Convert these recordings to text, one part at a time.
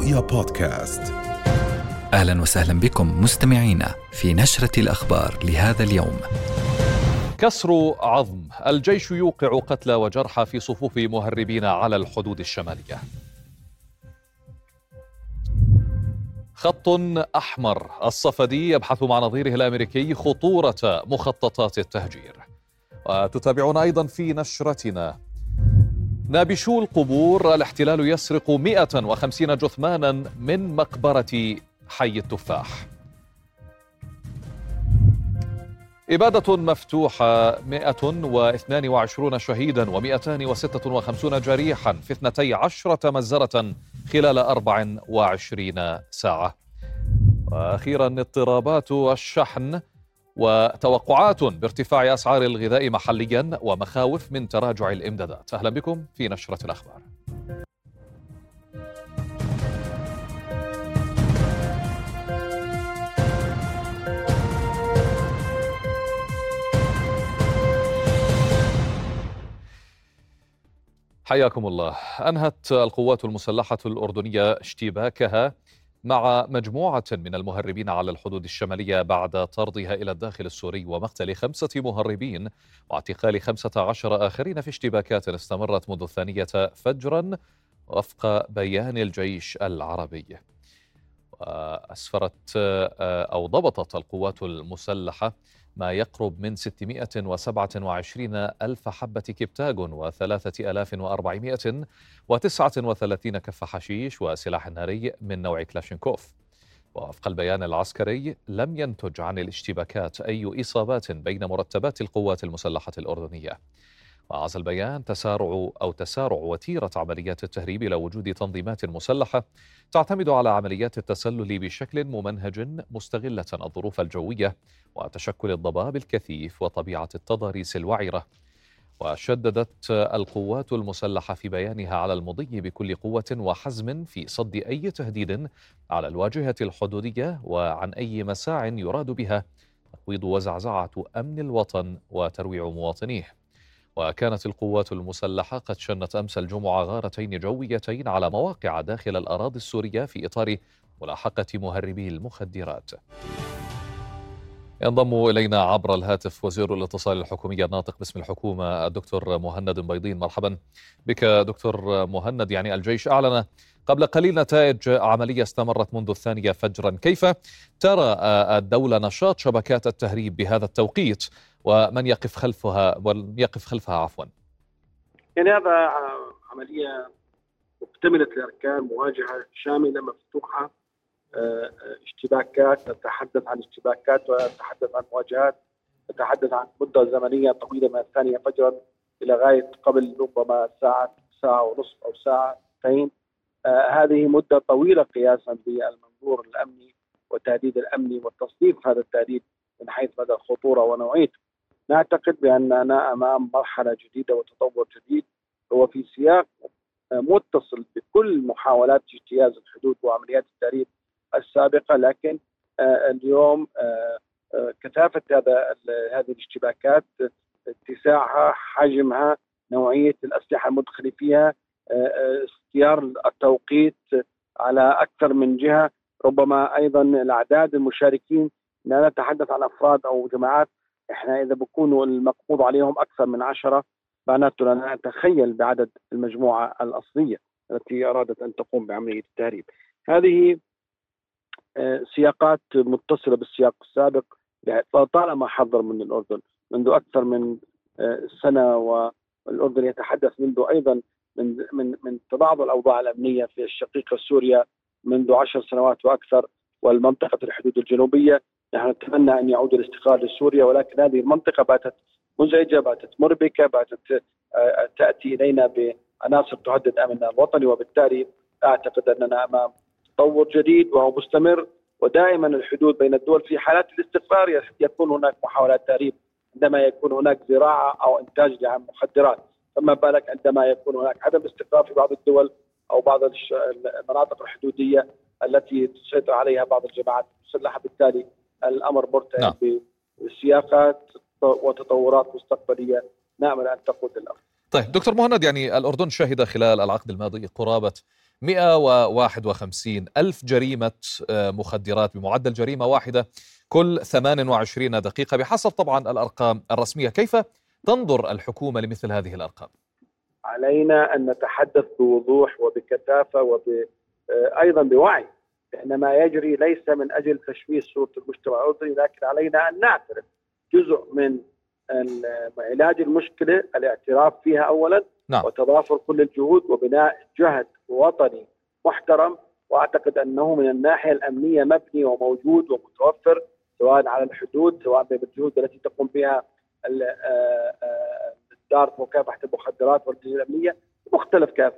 رؤيا بودكاست أهلا وسهلا بكم مستمعينا في نشرة الأخبار لهذا اليوم. كسر عظم، الجيش يوقع قتلى وجرحى في صفوف مهربين على الحدود الشمالية. خط أحمر، الصفدي يبحث مع نظيره الأمريكي خطورة مخططات التهجير. وتتابعون أيضا في نشرتنا نابشو القبور الاحتلال يسرق 150 جثمانا من مقبرة حي التفاح. إبادة مفتوحة 122 شهيدا و256 جريحا في 12 مزرة خلال 24 ساعة. وأخيرا اضطرابات الشحن. وتوقعات بارتفاع أسعار الغذاء محليا ومخاوف من تراجع الإمدادات. أهلا بكم في نشرة الأخبار. حياكم الله. أنهت القوات المسلحة الأردنية اشتباكها مع مجموعة من المهربين على الحدود الشمالية بعد طردها إلى الداخل السوري ومقتل خمسة مهربين واعتقال خمسة عشر آخرين في اشتباكات استمرت منذ الثانية فجرا وفق بيان الجيش العربي. وأسفرت أو ضبطت القوات المسلحة ما يقرب من 627 ألف حبة كبتاج و3439 كف حشيش وسلاح ناري من نوع كلاشينكوف. ووفق البيان العسكري لم ينتج عن الاشتباكات أي إصابات بين مرتبات القوات المسلحة الأردنية. وعزى البيان تسارع أو تسارع وتيرة عمليات التهريب إلى وجود تنظيمات مسلحة تعتمد على عمليات التسلل بشكل ممنهج مستغلة الظروف الجوية وتشكل الضباب الكثيف وطبيعة التضاريس الوعرة. وشددت القوات المسلحة في بيانها على المضي بكل قوة وحزم في صد أي تهديد على الواجهة الحدودية وعن أي مساع يراد بها تقويض وزعزعة أمن الوطن وترويع مواطنيه. وكانت القوات المسلحة قد شنت أمس الجمعة غارتين جويتين على مواقع داخل الأراضي السورية في إطار ملاحقة مهربي المخدرات. ينضم إلينا عبر الهاتف وزير الاتصال الحكومي الناطق باسم الحكومة الدكتور مهند بيضين مرحبا بك دكتور مهند. يعني الجيش أعلن قبل قليل نتائج عملية استمرت منذ الثانية فجرا. كيف ترى الدولة نشاط شبكات التهريب بهذا التوقيت؟ ومن يقف خلفها يقف خلفها عفوا. يعني هذا عملية مكتملة الأركان مواجهة شاملة مفتوحة آه، اشتباكات نتحدث عن اشتباكات ونتحدث عن مواجهات نتحدث عن مدة زمنية طويلة من الثانية فجرا إلى غاية قبل ربما ساعة ساعة ونصف أو ساعتين. آه هذه مدة طويلة قياسا بالمنظور الأمني والتهديد الأمني والتصنيف هذا التهديد من حيث مدى الخطورة ونوعيته. نعتقد باننا أمام مرحلة جديدة وتطور جديد. هو في سياق متصل بكل محاولات اجتياز الحدود وعمليات التهريب السابقة لكن آه، اليوم آه، آه، كثافة هذا هذه الاشتباكات اتساعها حجمها نوعية الأسلحة المدخلة فيها اختيار التوقيت على أكثر من جهة. ربما أيضا الأعداد المشاركين لا نتحدث عن أفراد أو جماعات إحنا إذا بكونوا المقبوض عليهم أكثر من عشرة معناته لا نتخيل بعدد المجموعة الأصلية التي أرادت أن تقوم بعملية التهريب. هذه آه، سياقات متصلة بالسياق السابق طالما حذر من الأردن منذ أكثر من آه، سنة والأردن يتحدث منذ أيضا من من من تباعد الأوضاع الأمنية في الشقيقه سوريا منذ عشر سنوات وأكثر والمنطقة الحدود الجنوبية نحن نتمنى أن يعود الاستقرار لسوريا ولكن هذه المنطقة باتت مزعجة باتت مربكة باتت آه، تأتي إلينا بعناصر تهدد امننا الوطني وبالتالي أعتقد أننا أمام تطور جديد وهو مستمر ودائما الحدود بين الدول في حالات الاستقرار يكون هناك محاولات تهريب عندما يكون هناك زراعة أو إنتاج لمخدرات فما بالك عندما يكون هناك عدم استقرار في بعض الدول أو بعض المناطق الحدودية التي تسيطر عليها بعض الجماعات المسلحة بالتالي الأمر مرتهن نعم. بسياقات وتطورات مستقبلية نامل ان تقود الأمر. طيب دكتور مهند يعني الأردن شهد خلال العقد الماضي قرابة 151 ألف جريمة آه، مخدرات بمعدل جريمة واحدة كل 28 دقيقة بحسب طبعا الأرقام الرسمية كيف تنظر الحكومة لمثل هذه الأرقام؟ علينا أن نتحدث بوضوح وبكثافة وأيضا بوعي لأن ما يجري ليس من أجل تشويه صورة المجتمع. الأردني لكن علينا أن نعترف جزء من علاج المشكلة الاعتراف فيها أولا نعم. وتضافر كل الجهود وبناء جهد وطني محترم. وأعتقد أنه من الناحية الأمنية مبني وموجود ومتوفر سواء على الحدود سواء بالجهود التي تقوم بها دار مكافحه المخدرات والجهود الأمنية بمختلف كافه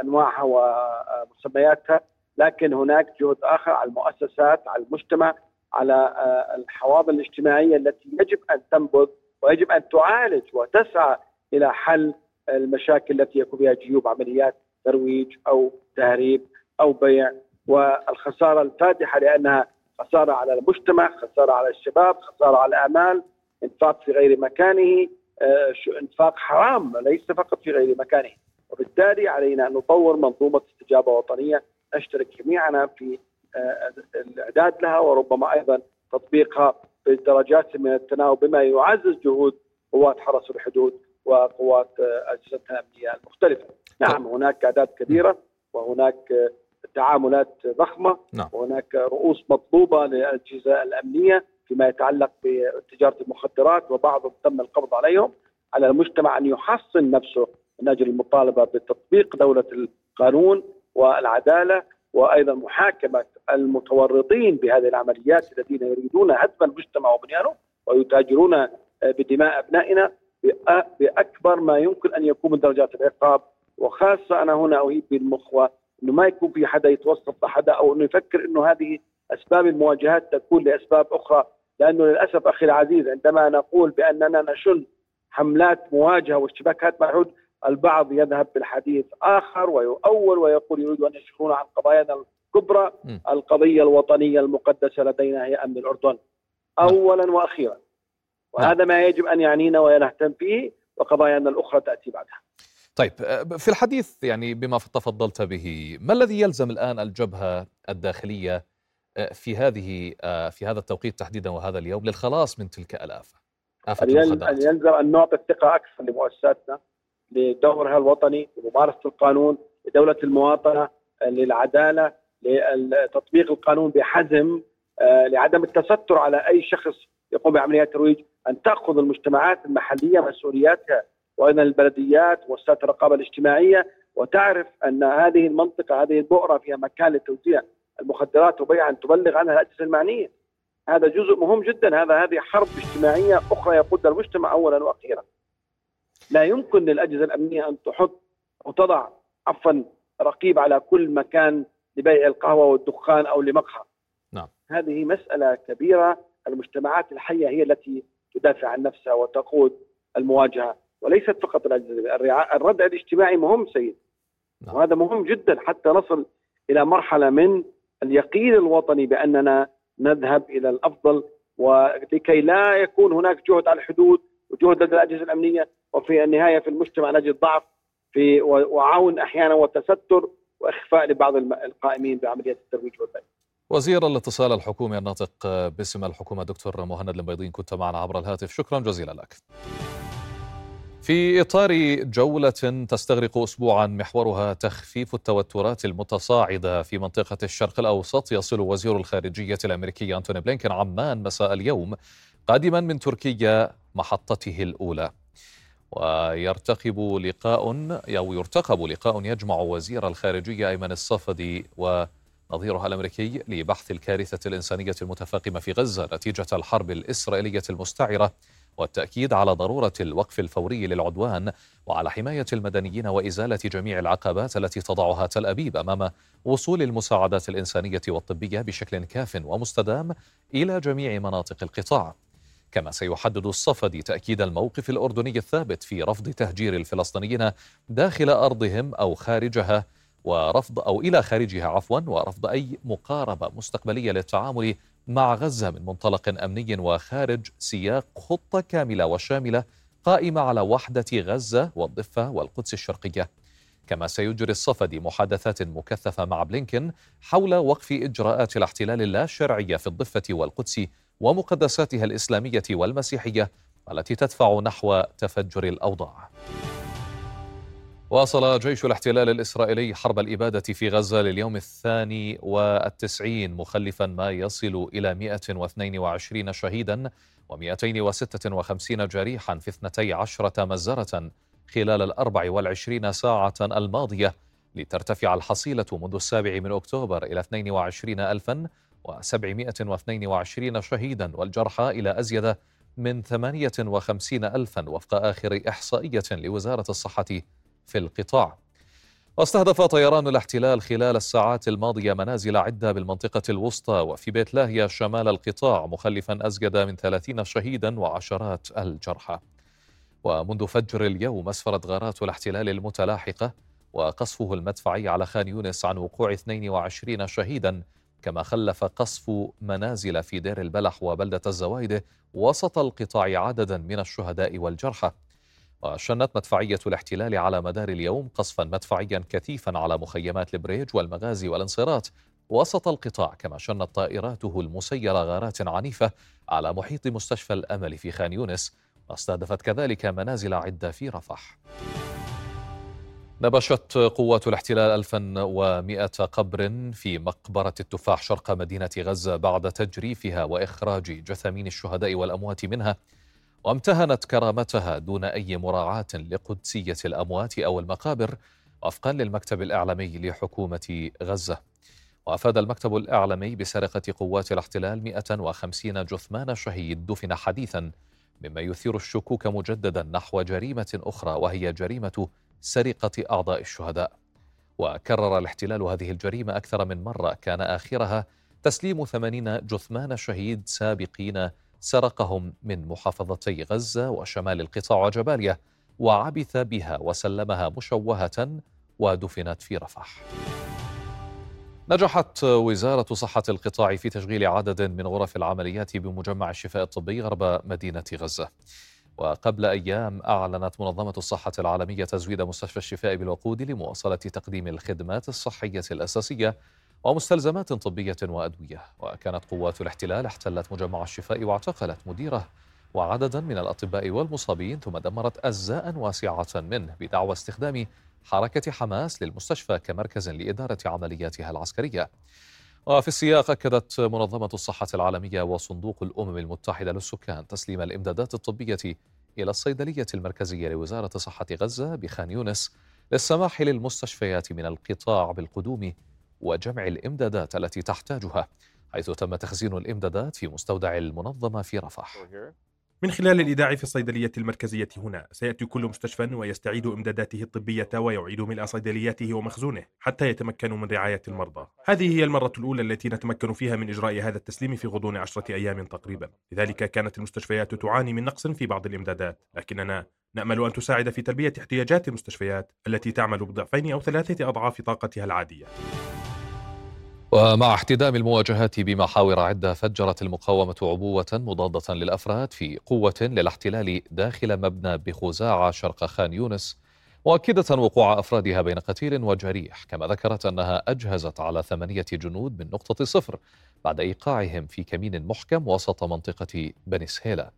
انواعها ومسمياتها. لكن هناك جهد آخر على المؤسسات على المجتمع على الحواضن الاجتماعية التي يجب أن تنبذ ويجب أن تعالج وتسعى إلى حل المشاكل التي يكون فيها جيوب عمليات ترويج أو تهريب أو بيع. والخسارة الفادحه لأنها خسارة على المجتمع، خسارة على الشباب، خسارة على الأعمال، إنفاق في غير مكانه، آه، إنفاق حرام ليس فقط في غير مكانه، وبالتالي علينا أن نطور منظومة استجابة وطنية نشترك جميعنا في آه، الإعداد لها وربما أيضا تطبيقها بدرجات من التناوب بما يعزز جهود قوات حرس الحدود وقوات آه، أجهزتها الأمنية المختلفة. نعم هناك أعداد كبيرة وهناك تعاملات ضخمة نعم. وهناك رؤوس مطلوبة للأجهزة الأمنية فيما يتعلق بتجارة المخدرات وبعضهم تم القبض عليهم على المجتمع أن يحصن نفسه من أجل المطالبة بتطبيق دولة القانون والعدالة وأيضا محاكمة المتورطين بهذه العمليات الذين يريدون هدم المجتمع وبنيانه ويتاجرون بدماء أبنائنا بأكبر ما يمكن أن يكون من درجات العقاب. وخاصة أنا هنا أهيب بالمخوة إنه ما يكون في حدا يتوسط لحدا أو إنه يفكر إنه هذه أسباب المواجهات تكون لأسباب أخرى. لأنه للأسف أخي العزيز عندما نقول بأننا نشن حملات مواجهة واشتباكات مع الحدود البعض يذهب بالحديث آخر ويؤول ويقول يريد أن يشغلون عن قضايانا الكبرى القضية الوطنية المقدسة لدينا هي أمن الأردن. اولا وأخيرا وهذا ما يجب أن يعنينا ونهتم فيه وقضايانا الأخرى تأتي بعدها. طيب في الحديث يعني بما تفضلت به ما الذي يلزم الآن الجبهة الداخلية في هذه في هذا التوقيت تحديدا وهذا اليوم للخلاص من تلك الآفة؟ آفة أن يلزم أن نعطي الثقة أكثر لمؤسساتنا؟ لدورها الوطني لممارسة القانون لدولة المواطنة للعدالة لتطبيق القانون بحزم لعدم التستر على أي شخص يقوم بعمليات ترويج أن تأخذ المجتمعات المحلية مسؤولياتها وأيضا البلديات ومؤسسات الرقابة الاجتماعية وتعرف أن هذه المنطقة هذه البؤرة فيها مكان لتوزيع المخدرات وبيعها أن تبلغ عنها الأجهزة المعنية. هذا جزء مهم جدا هذا هذه حرب اجتماعية أخرى يقودها المجتمع اولا وأخيرا. لا يمكن للأجهزة الأمنية أن تحط أو تضع عفوا رقيب على كل مكان لبيع القهوة والدخان أو لمقهى. نعم. هذه مسألة كبيرة المجتمعات الحية هي التي تدافع عن نفسها وتقود المواجهة وليست فقط الأجهزة الردع الاجتماعي مهم سيد نعم. وهذا مهم جدا حتى نصل إلى مرحلة من اليقين الوطني بأننا نذهب إلى الأفضل ولكي لا يكون هناك جهد على الحدود وجهد لدى الأجهزة الأمنية وفي النهاية في المجتمع نجد ضعف في وعون أحيانا وتستر وإخفاء لبعض القائمين بعمليات الترويج والبيع. وزير الاتصال الحكومي الناطق باسم الحكومة دكتور مهند المبيضين كنت معنا عبر الهاتف شكرا جزيلا لك. في إطار جولة تستغرق أسبوعا محورها تخفيف التوترات المتصاعدة في منطقة الشرق الأوسط يصل وزير الخارجية الأمريكي أنتوني بلينكن عمان مساء اليوم قادما من تركيا محطته الأولى ويرتقب لقاء أو يرتقب لقاء يجمع وزير الخارجية أيمن الصفدي ونظيرها الأمريكي لبحث الكارثة الإنسانية المتفاقمة في غزة نتيجة الحرب الإسرائيلية المستعرة والتأكيد على ضرورة الوقف الفوري للعدوان وعلى حماية المدنيين وإزالة جميع العقبات التي تضعها تل أبيب أمام وصول المساعدات الإنسانية والطبية بشكل كاف ومستدام إلى جميع مناطق القطاع. كما سيحدد الصفدي تأكيد الموقف الأردني الثابت في رفض تهجير الفلسطينيين داخل أرضهم أو خارجها ورفض أو إلى خارجها عفوا ورفض أي مقاربة مستقبلية للتعامل مع غزة من منطلق أمني وخارج سياق خطة كاملة وشاملة قائمة على وحدة غزة والضفة والقدس الشرقية. كما سيجري الصفدي محادثات مكثفة مع بلينكن حول وقف إجراءات الاحتلال اللا شرعية في الضفة والقدس ومقدساتها الإسلامية والمسيحية التي تدفع نحو تفجر الأوضاع. واصل جيش الاحتلال الإسرائيلي حرب الإبادة في غزة لليوم الثاني والتسعين مخلفا ما يصل إلى 122 شهيدا و256 جريحا في 12 مزرة خلال الأربع والعشرين ساعة الماضية لترتفع الحصيلة منذ السابع من أكتوبر إلى 22722 شهيدا والجرحى إلى أزيد من 58 ألفا وفق آخر إحصائية لوزارة الصحة في القطاع. واستهدف طيران الاحتلال خلال الساعات الماضية منازل عدة بالمنطقة الوسطى وفي بيت لاهيا شمال القطاع مخلفا أزيد من 30 شهيدا وعشرات الجرحى. ومنذ فجر اليوم أسفرت غارات الاحتلال المتلاحقة وقصفه المدفعي على خان يونس عن وقوع 22 شهيدا كما خلف قصف منازل في دير البلح وبلدة الزوايدة وسط القطاع عددا من الشهداء والجرحى. وشنت مدفعية الاحتلال على مدار اليوم قصفا مدفعيا كثيفا على مخيمات البريج والمغازي والنصيرات وسط القطاع كما شنت طائراته المسيرة غارات عنيفة على محيط مستشفى الأمل في خان يونس. واستهدفت كذلك منازل عدة في رفح. نبشت قوات الاحتلال 1100 قبر في مقبرة التفاح شرق مدينة غزة بعد تجريفها وإخراج جثامين الشهداء والأموات منها وامتهنت كرامتها دون أي مراعاة لقدسية الأموات أو المقابر وفقا للمكتب الإعلامي لحكومة غزة. وأفاد المكتب الإعلامي بسرقة قوات الاحتلال 150 جثمان شهيد دفن حديثا مما يثير الشكوك مجددا نحو جريمة أخرى وهي جريمة سرقة أعضاء الشهداء. وكرر الاحتلال هذه الجريمة أكثر من مرة. كان آخرها تسليم ثمانين جثمان شهيد سابقين سرقهم من محافظتي غزة وشمال القطاع وجباليا وعبث بها وسلمها مشوهة ودفنت في رفح. نجحت وزارة صحة القطاع في تشغيل عدد من غرف العمليات بمجمع الشفاء الطبي غرب مدينة غزة. وقبل أيام أعلنت منظمة الصحة العالمية تزويد مستشفى الشفاء بالوقود لمواصلة تقديم الخدمات الصحية الأساسية ومستلزمات طبية وأدوية. وكانت قوات الاحتلال احتلت مجمع الشفاء واعتقلت مديره. وعددا من الأطباء والمصابين ثم دمرت أجزاء واسعة منه بدعوى استخدام حركة حماس للمستشفى كمركز لإدارة عملياتها العسكرية. وفي السياق أكدت منظمة الصحة العالمية وصندوق الأمم المتحدة للسكان تسليم الإمدادات الطبية إلى الصيدلية المركزية لوزارة صحة غزة بخان يونس للسماح للمستشفيات من القطاع بالقدوم وجمع الإمدادات التي تحتاجها حيث تم تخزين الإمدادات في مستودع المنظمة في رفح. من خلال الإيداع في الصيدلية المركزية هنا سيأتي كل مستشفى ويستعيد إمداداته الطبية ويعيد ملء صيدلياته ومخزونه حتى يتمكنوا من رعاية المرضى. هذه هي المرة الأولى التي نتمكن فيها من إجراء هذا التسليم في غضون عشرة أيام تقريبا. لذلك كانت المستشفيات تعاني من نقص في بعض الإمدادات. لكننا نأمل أن تساعد في تلبية احتياجات المستشفيات التي تعمل بضعفين أو ثلاثة أضعاف طاقتها العادية. ومع احتدام المواجهات بمحاور عدة فجرت المقاومة عبوة مضادة للأفراد في قوة للاحتلال داخل مبنى بخزاعة شرق خان يونس مؤكدة وقوع أفرادها بين قتيل وجريح. كما ذكرت أنها أجهزت على ثمانية جنود من نقطة صفر بعد إيقاعهم في كمين محكم وسط منطقة بني سهيلة.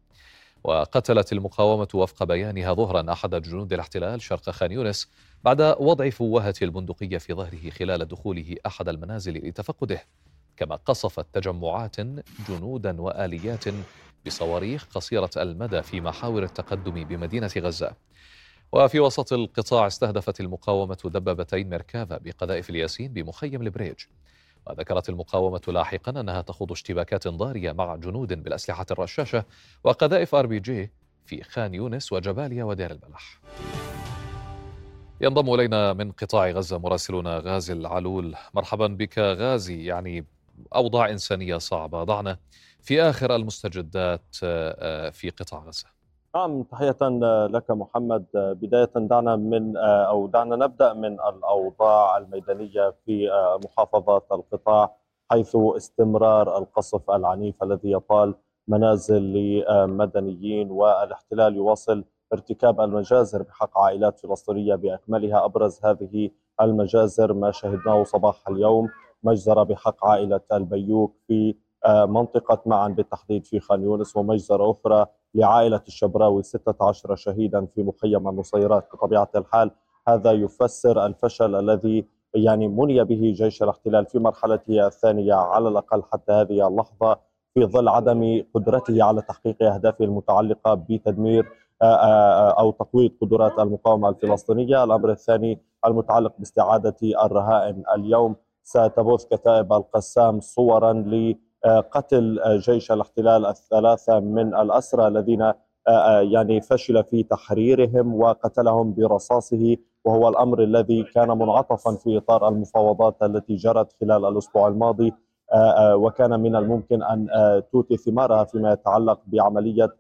وقتلت المقاومة وفق بيانها ظهرا أحد جنود الاحتلال شرق خان يونس بعد وضع فوهة البندقية في ظهره خلال دخوله أحد المنازل لتفقده كما قصفت تجمعات جنودا وآليات بصواريخ قصيرة المدى في محاور التقدم بمدينة غزة. وفي وسط القطاع استهدفت المقاومة دبابتين ميركافا بقذائف الياسين بمخيم البريج. وذكرت المقاومة لاحقا أنها تخوض اشتباكات ضارية مع جنود بالأسلحة الرشاشة وقذائف آر بي جي في خان يونس وجباليا ودير البلح ينضم إلينا من قطاع غزة مراسلنا غازي العلول. مرحبا بك غازي. يعني أوضاع إنسانية صعبة. ضعنا في آخر المستجدات آه، في قطاع غزة. نعم تحية لك محمد. بداية دعنا من أو دعنا نبدأ من الأوضاع الميدانية في محافظة القطاع حيث استمرار القصف العنيف الذي يطال منازل لمدنيين والاحتلال يواصل ارتكاب المجازر بحق عائلات فلسطينية بأكملها أبرز هذه المجازر ما شهدناه صباح اليوم. مجزرة بحق عائلة البيوك في آه، منطقة معا بالتحديد في خان يونس ومجزرة أخرى لعائلة الشبراوي 16 شهيدا في مخيم النصيرات. بطبيعة الحال هذا يفسر الفشل الذي يعني مني به جيش الاحتلال في مرحلته الثانية على الأقل حتى هذه اللحظة في ظل عدم قدرته على تحقيق أهدافه المتعلقة بتدمير آه، آه، أو تقويض قدرات المقاومة الفلسطينية. الأمر الثاني المتعلق باستعادة الرهائن اليوم. ستبث كتائب القسام صورا لقتل جيش الاحتلال الثلاثة من الأسرى الذين آه، يعني فشل في تحريرهم وقتلهم برصاصه. وهو الأمر الذي كان منعطفا في إطار المفاوضات التي جرت خلال الأسبوع الماضي. وكان من الممكن أن توتي ثمارها فيما يتعلق بعملية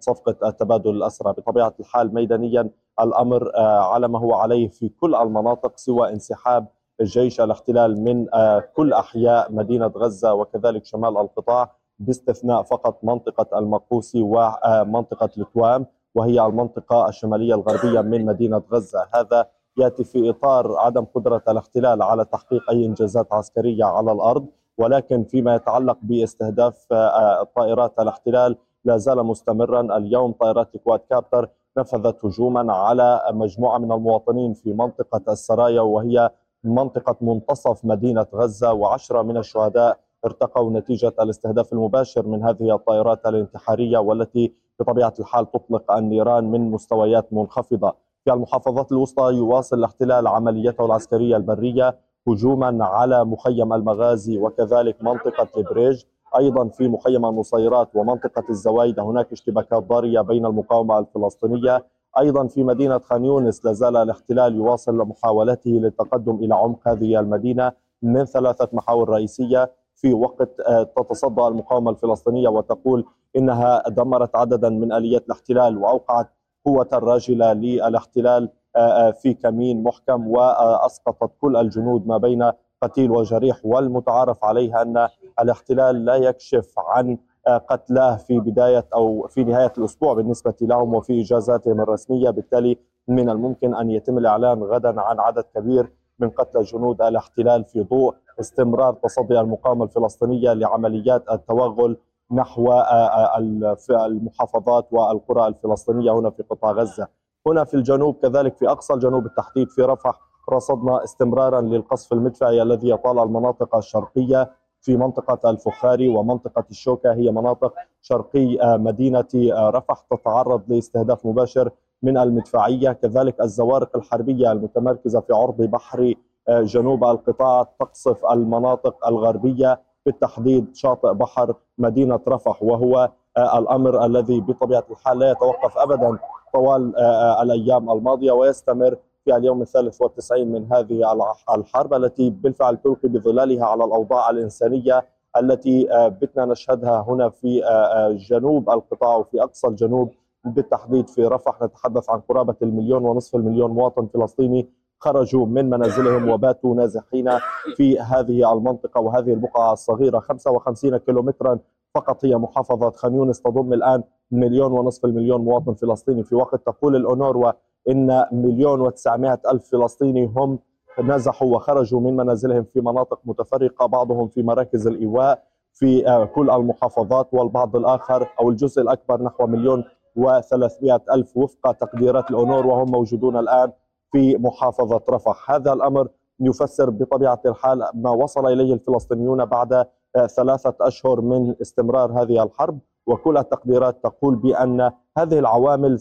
صفقة تبادل الأسرى بطبيعة الحال ميدانيا الأمر على ما هو عليه في كل المناطق سوى انسحاب جيش الاحتلال من آه، كل أحياء مدينة غزة وكذلك شمال القطاع باستثناء فقط منطقة المقوسي ومنطقه التوام وهي المنطقة الشمالية الغربية من مدينة غزة. هذا يأتي في إطار عدم قدرة الاحتلال على تحقيق أي إنجازات عسكرية على الأرض ولكن فيما يتعلق باستهداف آه، طائرات الاحتلال لا زال مستمرا اليوم طائرات كواد كابتر نفذت هجوما على مجموعة من المواطنين في منطقة السرايا وهي منطقة منتصف مدينة غزة وعشرة من الشهداء ارتقوا نتيجة الاستهداف المباشر من هذه الطائرات الانتحارية والتي بطبيعة الحال تطلق النيران من مستويات منخفضة. في المحافظات الوسطى يواصل الاحتلال عمليته العسكرية البرية هجوما على مخيم المغازي وكذلك منطقة البريج أيضا في مخيم النصيرات ومنطقة الزوايدة هناك اشتباكات ضارية بين المقاومة الفلسطينية. أيضا في مدينة خان يونس لا زال الاحتلال يواصل محاولته للتقدم إلى عمق هذه المدينة من ثلاثة محاور رئيسية في وقت آه، تتصدى المقاومة الفلسطينية وتقول إنها دمرت عددا من آليات الاحتلال وأوقعت قوة راجلة للاحتلال آه، آه، في كمين محكم وأسقطت كل الجنود ما بين قتيل وجريح والمتعارف عليها أن الاحتلال لا يكشف عن قتلاه في بداية أو في نهاية الأسبوع بالنسبة لهم وفي إجازاتهم الرسمية. بالتالي من الممكن أن يتم الإعلان غدا عن عدد كبير من قتلى جنود الاحتلال في ضوء استمرار تصدي المقاومة الفلسطينية لعمليات التوغل نحو آه، آه، المحافظات والقرى الفلسطينية هنا في قطاع غزة. هنا في الجنوب كذلك في أقصى الجنوب بالتحديد في رفح رصدنا استمرارا للقصف المدفعي الذي يطال المناطق الشرقية في منطقة الفخاري ومنطقة الشوكة. هي مناطق شرقي مدينة رفح تتعرض لاستهداف مباشر من المدفعية. كذلك الزوارق الحربية المتمركزة في عرض بحر جنوب القطاع تقصف المناطق الغربية بالتحديد شاطئ بحر مدينة رفح وهو الأمر الذي بطبيعة الحال لا يتوقف أبدا طوال الأيام الماضية ويستمر في اليوم الثالث والتسعين من هذه الحرب التي بالفعل تلقي بظلالها على الأوضاع الإنسانية التي آه، بتنا نشهدها هنا في آه، آه، جنوب القطاع وفي أقصى الجنوب بالتحديد في رفح. نتحدث عن قرابة المليون ونصف المليون مواطن فلسطيني خرجوا من منازلهم وباتوا نازحين في هذه المنطقة وهذه البقعة الصغيرة. 55 كيلومترا فقط هي محافظة. خان يونس تضم الآن مليون ونصف المليون مواطن فلسطيني. في وقت تقول الأونروا إن مليون وتسعمائة ألف فلسطيني هم نزحوا وخرجوا من منازلهم في مناطق متفرقة بعضهم في مراكز الإيواء في آه، كل المحافظات والبعض الآخر أو الجزء الأكبر نحو مليون وثلاثمائة ألف وفق تقديرات الأونور وهم موجودون الآن في محافظة رفح. هذا الأمر يفسر بطبيعة الحال ما وصل إليه الفلسطينيون بعد آه، ثلاثة أشهر من استمرار هذه الحرب وكل التقديرات تقول بأن هذه العوامل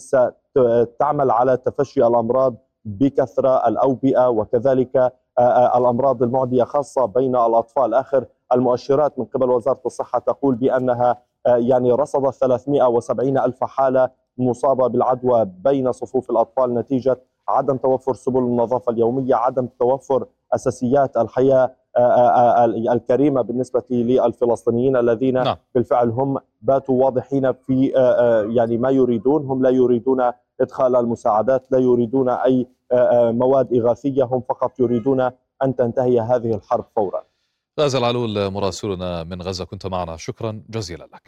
ستعمل على تفشي الأمراض بكثرة الأوبئة وكذلك آه، آه، الأمراض المعدية خاصة بين الأطفال آخر المؤشرات من قبل وزارة الصحة تقول بأنها آه، يعني رصدت 370 ألف حالة مصابة بالعدوى بين صفوف الأطفال نتيجة عدم توفر سبل النظافة اليومية عدم توفر أساسيات الحياة آه، آه، الكريمة بالنسبة للفلسطينيين الذين نعم. بالفعل هم باتوا واضحين في يعني ما يريدون هم لا يريدون إدخال المساعدات لا يريدون أي مواد إغاثية هم فقط يريدون أن تنتهي هذه الحرب فورا. غازي العلول مراسلنا من غزة كنت معنا شكرا جزيلا لك.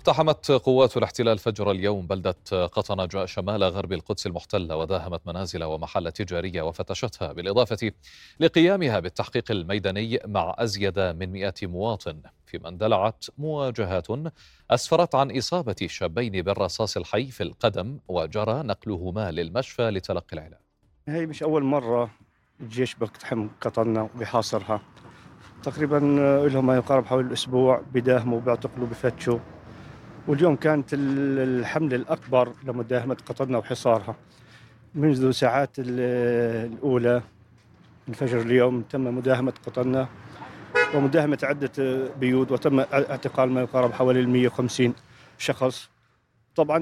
اقتحمت قوات الاحتلال فجر اليوم بلدة قطنة شمال غرب القدس المحتلة وداهمت منازل ومحل تجارية وفتشتها بالإضافة لقيامها بالتحقيق الميداني مع أزيد من مئة مواطن. فيما اندلعت مواجهات أسفرت عن إصابة شابين بالرصاص الحي في القدم وجرى نقلهما للمشفى لتلقي العلاج. هي مش أول مرة الجيش بيقتحم قطنة وبيحاصرها تقريبا لهم ما يقارب حوالي الأسبوع بداهموا بيعتقلوا بفتشوا. واليوم كانت الحملة الأكبر لمداهمة قطرنا وحصارها. منذ ساعات الأولى الفجر اليوم تم مداهمة قطرنا ومداهمة عدة بيوت وتم اعتقال ما يقارب حوالي 150 شخص. طبعا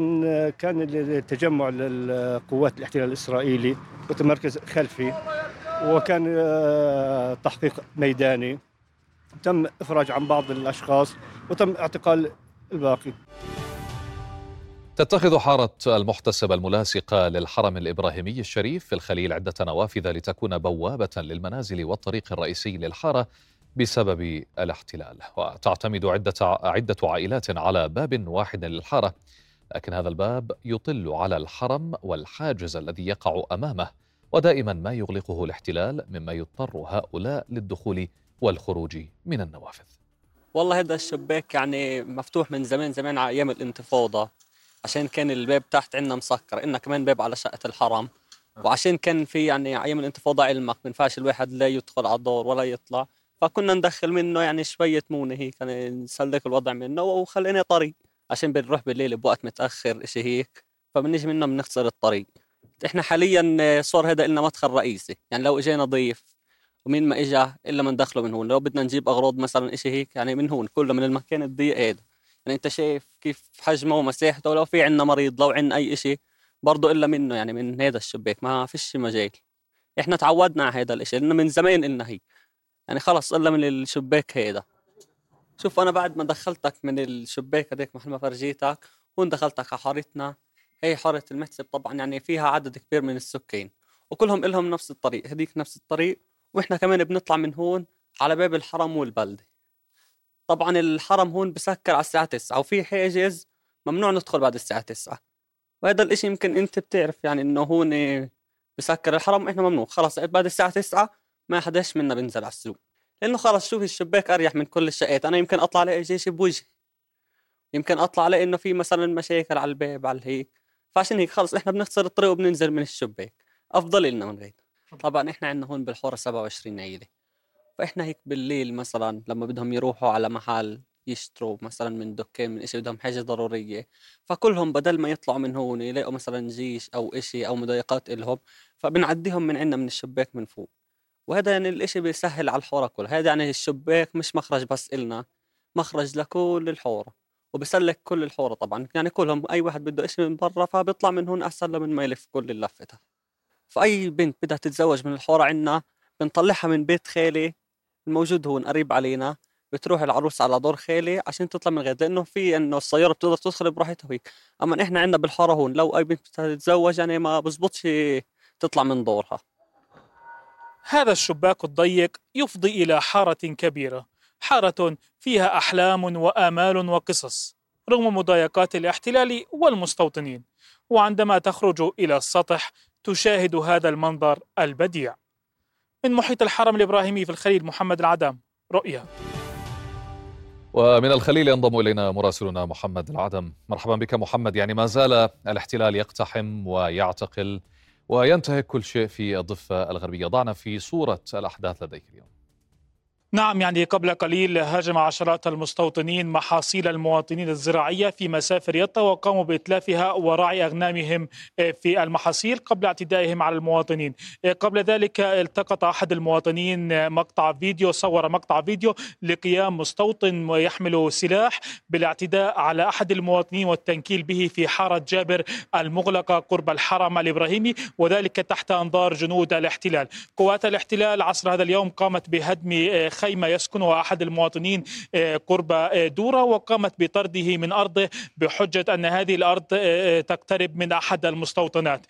كان التجمع للقوات الاحتلال الإسرائيلي متمركز خلفي وكان تحقيق ميداني. تم إفراج عن بعض الأشخاص وتم اعتقال الباقي. تتخذ حارة المحتسب الملاصقة للحرم الإبراهيمي الشريف في الخليل عدة نوافذ لتكون بوابة للمنازل والطريق الرئيسي للحارة بسبب الاحتلال. وتعتمد عدة عدة عائلات على باب واحد للحارة لكن هذا الباب يطل على الحرم والحاجز الذي يقع أمامه ودائما ما يغلقه الاحتلال مما يضطر هؤلاء للدخول والخروج من النوافذ. والله هذا الشباك يعني مفتوح من زمان زمان على أيام الانتفاضة. عشان كان الباب تحت عندنا مسكر إنه كمان باب على شقة الحرم وعشان كان في يعني أيام الانتفاضة علمك ما ينفعش الواحد لا يدخل على الدور ولا يطلع. فكنا ندخل منه يعني شوية مونة هيك يعني نسلك الوضع منه وخلينا طريق. عشان بنروح بالليل بوقت متأخر شيء هيك. فبنيجي منه بنخسر الطريق. إحنا حاليا صار هذا لنا مدخل رئيسي. يعني لو اجينا ضيف ومين ما اجى إلا من دخله من هون. لو بدنا نجيب أغراض مثلا شيء هيك يعني من هون كله من المكان الضيق هذا يعني أنت شايف كيف حجمه ومساحته ولو في عندنا مريض لو عندنا أي شيء برضه إلا منه يعني من هذا الشباك. ما فيش مجال. إحنا تعودنا على هذا الشيء لأنه من زمان إلنا هي يعني خلص إلا من الشباك هذا شوف أنا بعد ما دخلتك من الشباك هذيك محل ما فرجيتك هون دخلتك على حارتنا. هي حارة المحسب طبعا يعني فيها عدد كبير من السكان وكلهم لهم نفس الطريق هذيك نفس الطريق. وإحنا كمان بنطلع من هون على باب الحرم والبلدة. طبعا الحرم هون بسكر على الساعة 9 وفي حاجز ممنوع ندخل بعد الساعة 9 وهذا الإشي يمكن أنت بتعرف يعني إنه هون بسكر الحرم إحنا ممنوع. خلص بعد الساعة 9 ما حداش منا بينزل على السوق. لأنه خلص شوف الشباك أريح من كل الشقات. أنا يمكن أطلع ألاقي جيش بوجهي. يمكن أطلع ألاقي إنه في مثلا مشاكل على الباب على هيك. فعشان هيك خلص إحنا بنخسر الطريق وبننزل من الشباك. أفضل لنا من غير طبعا إحنا عندنا هون بالحورة 27 عيلة فإحنا هيك بالليل مثلا لما بدهم يروحوا على محل يشتروا مثلا من دكان من إشي بدهم حاجة ضرورية فكلهم بدل ما يطلعوا من هون يلاقوا مثلا جيش أو إشي أو مضايقات إلهم فبنعديهم من عندنا من الشباك من فوق. وهذا يعني الإشي بيسهل على الحورة كلها هذا يعني الشباك مش مخرج بس إلنا مخرج لكل الحورة وبسلك كل الحورة طبعا يعني كلهم أي واحد بده إشي من برا فبيطلع من هون أحسن له من ما يلف كل اللفتة فأي بنت بدها تتزوج من الحورة عنا بنطلعها من بيت خالي الموجود هون قريب علينا بتروح العروس على دور خالي عشان تطلع من غير لأنه في إنه السيارة بتقدر تدخل براحتها وهيك. أما إحنا عندنا بالحاره هون لو أي بنت بدها تتزوج يعني ما بزبطش تطلع من دورها. هذا الشباك الضيق يفضي إلى حارة كبيرة. حارة فيها أحلام وآمال وقصص رغم مضايقات الاحتلال والمستوطنين. وعندما تخرج إلى السطح تشاهد هذا المنظر البديع. من محيط الحرم الإبراهيمي في الخليل محمد العدم رؤيا. ومن الخليل ينضم إلينا مراسلنا محمد العدم. مرحبا بك محمد. يعني ما زال الاحتلال يقتحم ويعتقل وينتهك كل شيء في الضفة الغربية. ضعنا في صورة الأحداث لديك اليوم. نعم يعني قبل قليل هاجم عشرات المستوطنين محاصيل المواطنين الزراعية في مسافر يطا وقاموا بإتلافها ورعي أغنامهم في المحاصيل قبل اعتدائهم على المواطنين. قبل ذلك التقط أحد المواطنين مقطع فيديو صور مقطع فيديو لقيام مستوطن يحمل سلاح بالاعتداء على أحد المواطنين والتنكيل به في حارة جابر المغلقة قرب الحرم الإبراهيمي وذلك تحت أنظار جنود الاحتلال. قوات الاحتلال عصر هذا اليوم قامت بهدم خيمة يسكنها أحد المواطنين قرب دورة وقامت بطرده من أرضه بحجة أن هذه الأرض تقترب من أحد المستوطنات.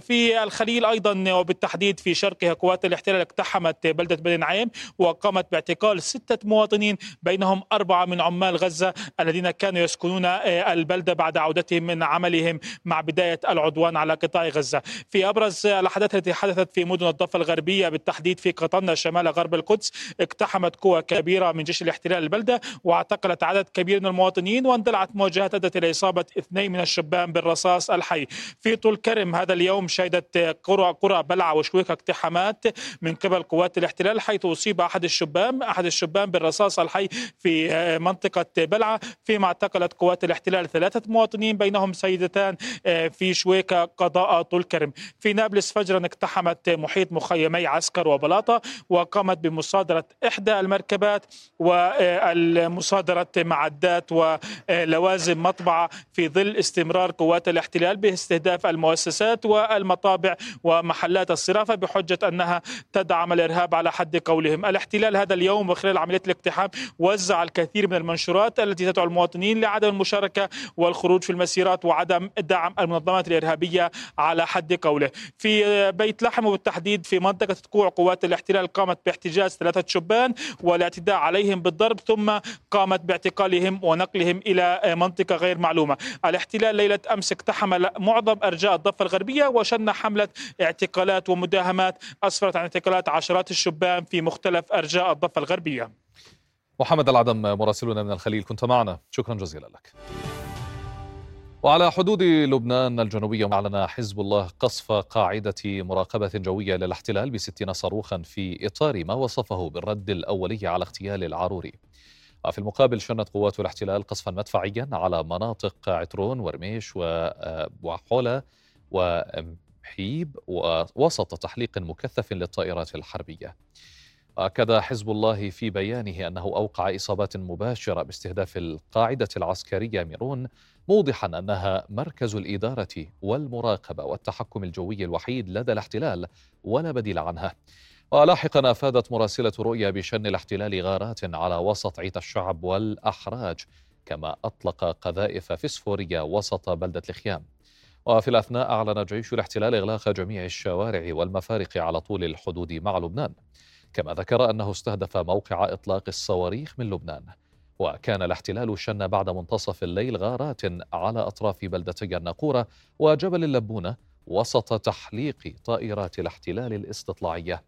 في الخليل أيضا وبالتحديد في شرقها قوات الاحتلال اقتحمت بلدة بني نعيم وقامت باعتقال ستة مواطنين بينهم أربعة من عمال غزة الذين كانوا يسكنون البلدة بعد عودتهم من عملهم مع بداية العدوان على قطاع غزة. في أبرز الأحداث التي حدثت في مدن الضفة الغربية بالتحديد في قطنة شمال غرب القدس اقتحمت قوة كبيرة من جيش الاحتلال البلدة واعتقلت عدد كبير من المواطنين واندلعت مواجهات أدت إلى إصابة اثنين من الشبان بالرصاص الحي. في طول كرم هذا اليوم شهدت قرى قرى بلعة وشويكة اقتحامات من قبل قوات الاحتلال حيث أصيب أحد الشبان أحد الشبان بالرصاص الحي في منطقة بلعة. فيما اعتقلت قوات الاحتلال ثلاثة مواطنين بينهم سيدتان في شويكة قضاء طول كرم. في نابلس فجرا اقتحمت محيط مخيمي عسكر وبلاطة وقامت بمصادرة إحدى المركبات والمصادرة معدات ولوازم مطبعة في ظل استمرار قوات الاحتلال باستهداف المؤسسات والمطابع ومحلات الصرافة بحجة أنها تدعم الإرهاب على حد قولهم. الاحتلال هذا اليوم وخلال عملية الاقتحام وزع الكثير من المنشورات التي تدعو المواطنين لعدم المشاركة والخروج في المسيرات وعدم دعم المنظمات الإرهابية على حد قوله. في بيت لحم وبالتحديد في منطقة تقوع قوات الاحتلال قامت باحتجاز ثلاثة شبان والاعتداء عليهم بالضرب ثم قامت باعتقالهم ونقلهم إلى منطقة غير معلومة. الاحتلال ليلة أمس اقتحم معظم أرجاء الضفة الغربية وشن حملة اعتقالات ومداهمات أسفرت عن اعتقالات عشرات الشبان في مختلف أرجاء الضفة الغربية. محمد العدم مراسلنا من الخليل كنت معنا. شكرا جزيلا لك. وعلى حدود لبنان الجنوبية أعلن حزب الله قصف قاعدة مراقبة جوية للاحتلال بستين صاروخا في إطار ما وصفه بالرد الأولي على اغتيال العروري. وفي المقابل شنت قوات الاحتلال قصفا مدفعيا على مناطق عترون ورميش وحولة ومحيب وسط تحليق مكثف للطائرات الحربية. أكد حزب الله في بيانه أنه أوقع إصابات مباشرة باستهداف القاعدة العسكرية ميرون موضحا أنها مركز الإدارة والمراقبة والتحكم الجوي الوحيد لدى الاحتلال ولا بديل عنها. ولاحقا أفادت مراسلة رؤيا بشن الاحتلال غارات على وسط عيت الشعب والأحراج كما أطلق قذائف فسفورية وسط بلدة الخيام وفي الأثناء أعلن جيش الاحتلال إغلاق جميع الشوارع والمفارق على طول الحدود مع لبنان. كما ذكر أنه استهدف موقع إطلاق الصواريخ من لبنان. وكان الاحتلال شن بعد منتصف الليل غارات على أطراف بلدتي الناقورة وجبل اللبونة وسط تحليق طائرات الاحتلال الاستطلاعية.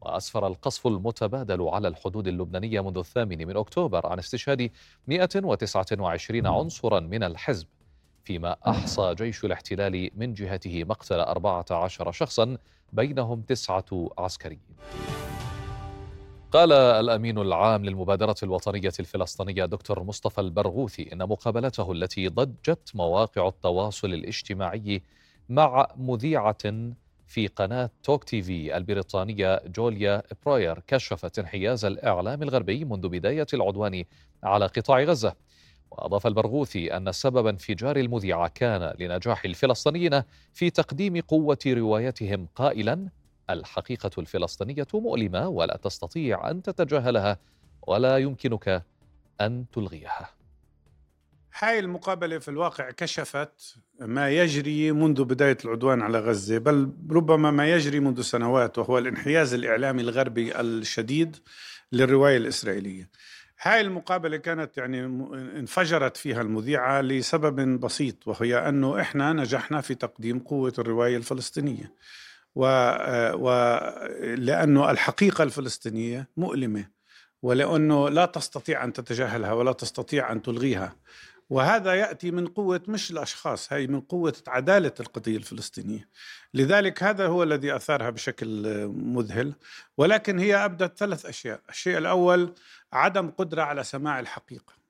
وأسفر القصف المتبادل على الحدود اللبنانية منذ الثامن من أكتوبر عن استشهاد 129 عنصرا من الحزب. فيما أحصى جيش الاحتلال من جهته مقتل 14 شخصا بينهم تسعة عسكريين. قال الأمين العام للمبادرة الوطنية الفلسطينية دكتور مصطفى البرغوثي إن مقابلته التي ضجت مواقع التواصل الاجتماعي مع مذيعة في قناة توك تي في البريطانية جوليا بروير كشفت انحياز الإعلام الغربي منذ بداية العدوان على قطاع غزة. وأضاف البرغوثي أن سبب انفجار المذيعة كان لنجاح الفلسطينيين في تقديم قوة روايتهم قائلا الحقيقة الفلسطينية مؤلمة ولا تستطيع أن تتجاهلها ولا يمكنك أن تلغيها. هاي المقابلة في الواقع كشفت ما يجري منذ بداية العدوان على غزة بل ربما ما يجري منذ سنوات وهو الانحياز الإعلامي الغربي الشديد للرواية الإسرائيلية. هاي المقابلة كانت يعني انفجرت فيها المذيعة لسبب بسيط وهي أنه إحنا نجحنا في تقديم قوة الرواية الفلسطينية. ولأنه الحقيقة الفلسطينية مؤلمة ولأنه لا تستطيع أن تتجاهلها ولا تستطيع أن تلغيها. وهذا يأتي من قوة مش الأشخاص هي من قوة عدالة القضية الفلسطينية. لذلك هذا هو الذي أثارها بشكل مذهل. ولكن هي أبدت ثلاث أشياء. الشيء الأول عدم قدرة على سماع الحقيقة.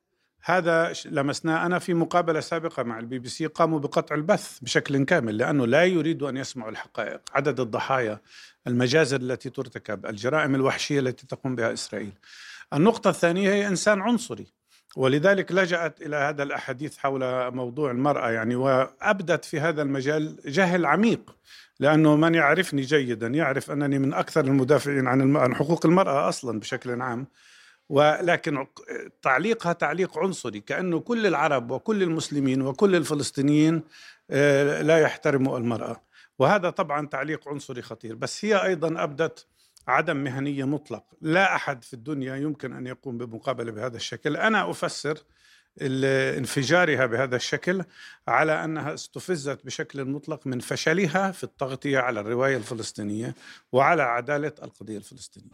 هذا لمسناه أنا في مقابلة سابقة مع البي بي سي قاموا بقطع البث بشكل كامل لأنه لا يريدوا أن يسمعوا الحقائق. عدد الضحايا المجازر التي ترتكب الجرائم الوحشية التي تقوم بها إسرائيل. النقطة الثانية هي إنسان عنصري ولذلك لجأت إلى هذا الأحاديث حول موضوع المرأة يعني وأبدت في هذا المجال جهل عميق لأنه من يعرفني جيدا يعرف أنني من أكثر المدافعين عن, حقوق المرأة أصلا بشكل عام. ولكن تعليقها تعليق عنصري كأنه كل العرب وكل المسلمين وكل الفلسطينيين آه، لا يحترموا المرأة. وهذا طبعا تعليق عنصري خطير. بس هي أيضا أبدت عدم مهنية مطلق. لا أحد في الدنيا يمكن أن يقوم بمقابلة بهذا الشكل. أنا أفسر انفجارها بهذا الشكل على أنها استفزت بشكل مطلق من فشلها في التغطية على الرواية الفلسطينية وعلى عدالة القضية الفلسطينية.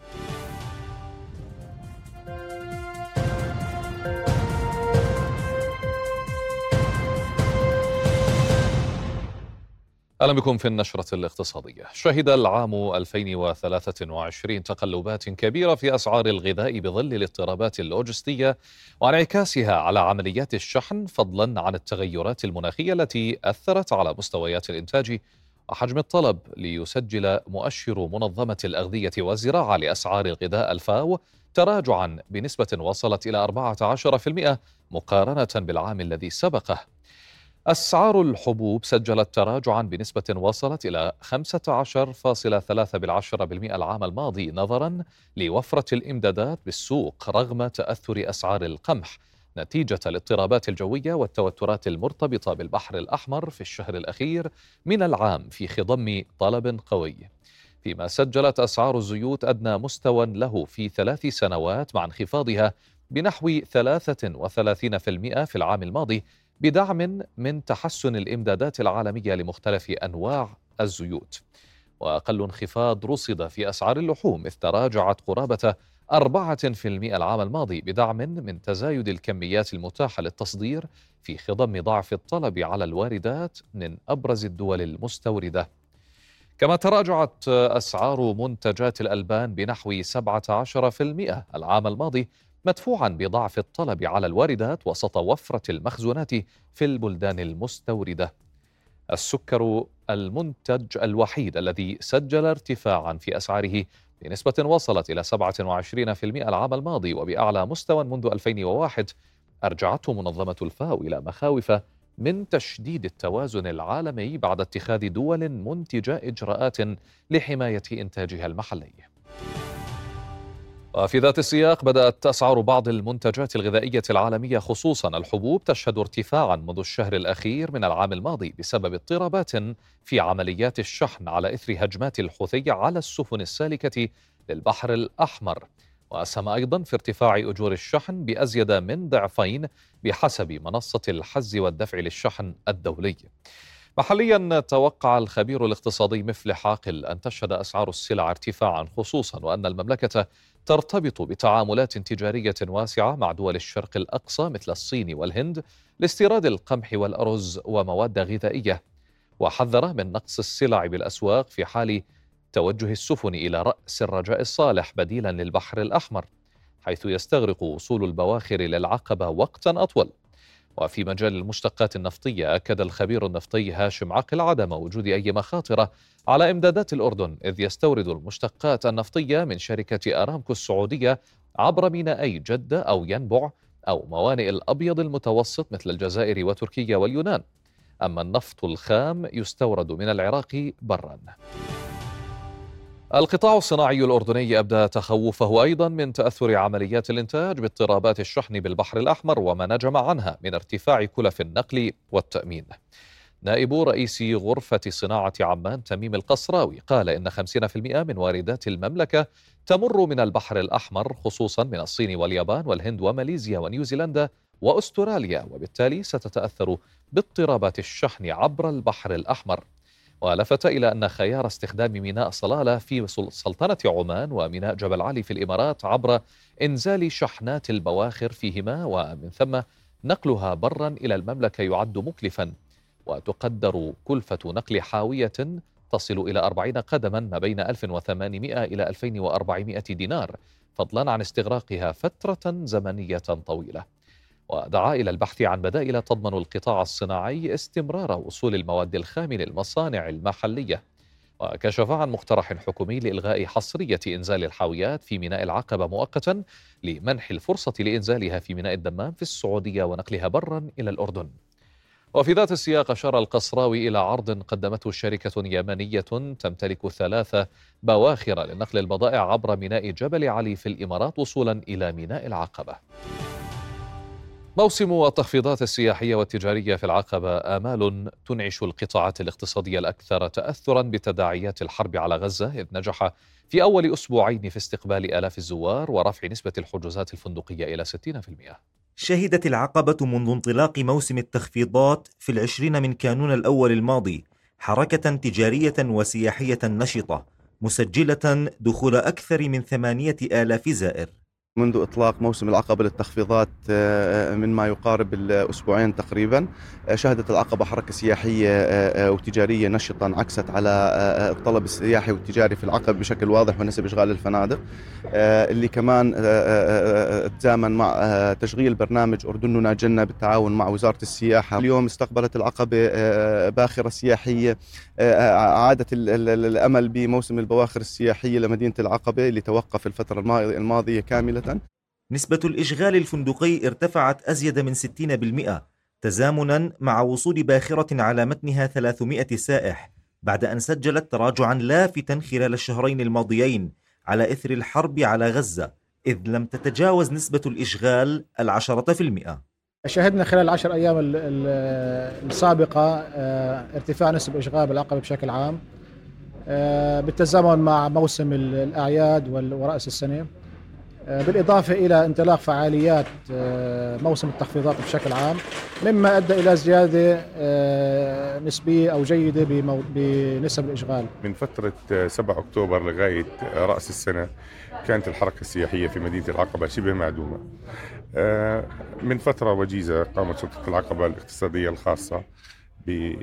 أهلا بكم في النشرة الاقتصادية. شهد العام 2023 تقلبات كبيرة في أسعار الغذاء بظل الاضطرابات اللوجستية وانعكاسها على عمليات الشحن فضلا عن التغيرات المناخية التي أثرت على مستويات الإنتاج. وحجم الطلب ليسجل مؤشر منظمة الأغذية والزراعة لأسعار الغذاء الفاو تراجعا بنسبة وصلت إلى 14% مقارنة بالعام الذي سبقه. أسعار الحبوب سجلت تراجعا بنسبة وصلت إلى 15.3% العام الماضي نظرا لوفرة الإمدادات بالسوق رغم تأثر أسعار القمح. نتيجة الاضطرابات الجوية والتوترات المرتبطة بالبحر الأحمر في الشهر الأخير من العام في خضم طلب قوي. فيما سجلت أسعار الزيوت أدنى مستوى له في ثلاث سنوات مع انخفاضها بنحو 33% في العام الماضي بدعم من تحسن الإمدادات العالمية لمختلف أنواع الزيوت. وأقل انخفاض رصد في أسعار اللحوم إذ تراجعت قرابة 4% العام الماضي بدعم من تزايد الكميات المتاحة للتصدير في خضم ضعف الطلب على الواردات من أبرز الدول المستوردة. كما تراجعت أسعار منتجات الألبان بنحو 17% العام الماضي مدفوعا بضعف الطلب على الواردات وسط وفرة المخزونات في البلدان المستوردة. السكر المنتج الوحيد الذي سجل ارتفاعا في أسعاره بنسبة وصلت إلى 27% العام الماضي وبأعلى مستوى منذ 2001 أرجعته منظمة الفاو إلى مخاوف من تشديد التوازن العالمي بعد اتخاذ دول منتجة إجراءات لحماية إنتاجها المحلي. وفي ذات السياق بدأت أسعار بعض المنتجات الغذائية العالمية خصوصا الحبوب تشهد ارتفاعا منذ الشهر الأخير من العام الماضي بسبب اضطرابات في عمليات الشحن على إثر هجمات الحوثي على السفن السالكة للبحر الأحمر. وأسهم أيضا في ارتفاع أجور الشحن بأزيد من ضعفين بحسب منصة الحز والدفع للشحن الدولي. محليا توقع الخبير الاقتصادي مفلح عاقل أن تشهد أسعار السلع ارتفاعا خصوصا وأن المملكة ترتبط بتعاملات تجارية واسعة مع دول الشرق الأقصى مثل الصين والهند لاستيراد القمح والأرز ومواد غذائية. وحذر من نقص السلع بالأسواق في حال توجه السفن إلى رأس الرجاء الصالح بديلا للبحر الأحمر حيث يستغرق وصول البواخر للعقبة وقتا أطول. وفي مجال المشتقات النفطية أكد الخبير النفطي هاشم عقل عدم وجود أي مخاطر على إمدادات الأردن إذ يستورد المشتقات النفطية من شركة أرامكو السعودية عبر مينائي جدة أو ينبع أو موانئ الأبيض المتوسط مثل الجزائر وتركيا واليونان. أما النفط الخام يستورد من العراق برا. القطاع الصناعي الأردني أبدى تخوفه أيضا من تأثر عمليات الإنتاج باضطرابات الشحن بالبحر الأحمر وما نجم عنها من ارتفاع كلف النقل والتأمين. نائب رئيس غرفة صناعة عمان تميم القصراوي قال إن 50% من واردات المملكة تمر من البحر الأحمر خصوصا من الصين واليابان والهند وماليزيا ونيوزيلندا وأستراليا وبالتالي ستتأثر باضطرابات الشحن عبر البحر الأحمر. ولفت إلى أن خيار استخدام ميناء صلالة في سلطنة عمان وميناء جبل علي في الإمارات عبر إنزال شحنات البواخر فيهما ومن ثم نقلها برا إلى المملكة يعد مكلفا. وتقدر كلفة نقل حاوية تصل إلى 40 قدما ما بين 1800 إلى 2400 دينار فضلا عن استغراقها فترة زمنية طويلة. ودعا إلى البحث عن بدائل تضمن القطاع الصناعي استمرار وصول المواد الخام للمصانع المحلية. وكشف عن مقترح حكومي لإلغاء حصرية إنزال الحاويات في ميناء العقبة مؤقتا لمنح الفرصة لإنزالها في ميناء الدمام في السعودية ونقلها برا إلى الأردن. وفي ذات السياق أشار القصراوي إلى عرض قدمته شركة يمنية تمتلك ثلاثة بواخر لنقل البضائع عبر ميناء جبل علي في الإمارات وصولا إلى ميناء العقبة. موسم التخفيضات السياحية والتجارية في العقبة آمال تنعش القطاعات الاقتصادية الأكثر تأثرا بتداعيات الحرب على غزة إذ نجح في أول أسبوعين في استقبال آلاف الزوار ورفع نسبة الحجوزات الفندقية إلى 60%. شهدت العقبة منذ انطلاق موسم التخفيضات في العشرين من كانون الأول الماضي حركة تجارية وسياحية نشطة مسجلة دخول أكثر من ثمانية آلاف زائر منذ إطلاق موسم العقبة للتخفيضات آه، من ما يقارب الأسبوعين تقريبا آه، شهدت العقبة حركة سياحية آه، وتجارية نشطة انعكست على الطلب السياحي والتجاري في العقبة بشكل واضح ونسب إشغال الفنادق اللي كمان تزامن مع تشغيل برنامج أردننا جنة بالتعاون مع وزارة السياحة. اليوم استقبلت العقبة باخرة سياحية عادت الأمل بموسم البواخر السياحية لمدينة العقبة اللي توقف الفترة الماضية كاملة. نسبة الإشغال الفندقي ارتفعت أزيد من 60% تزامنا مع وصول باخرة على متنها 300 سائح بعد أن سجلت تراجعا لافتا خلال الشهرين الماضيين على إثر الحرب على غزة إذ لم تتجاوز نسبة الإشغال العشرة في المئة. شهدنا خلال العشر أيام السابقة آه، ارتفاع نسب الإشغال بالعقبة بشكل عام آه، بالتزامن مع موسم الأعياد ورأس السنة. آه، بالإضافة إلى انطلاق فعاليات موسم التخفيضات بشكل عام مما أدى إلى زيادة آه، نسبية أو جيدة بنسب الإشغال. من فترة 7 أكتوبر لغاية رأس السنة كانت الحركة السياحية في مدينة العقبة شبه معدومة. من فترة وجيزة قامت سلطة العقبة الاقتصادية الخاصة بخلق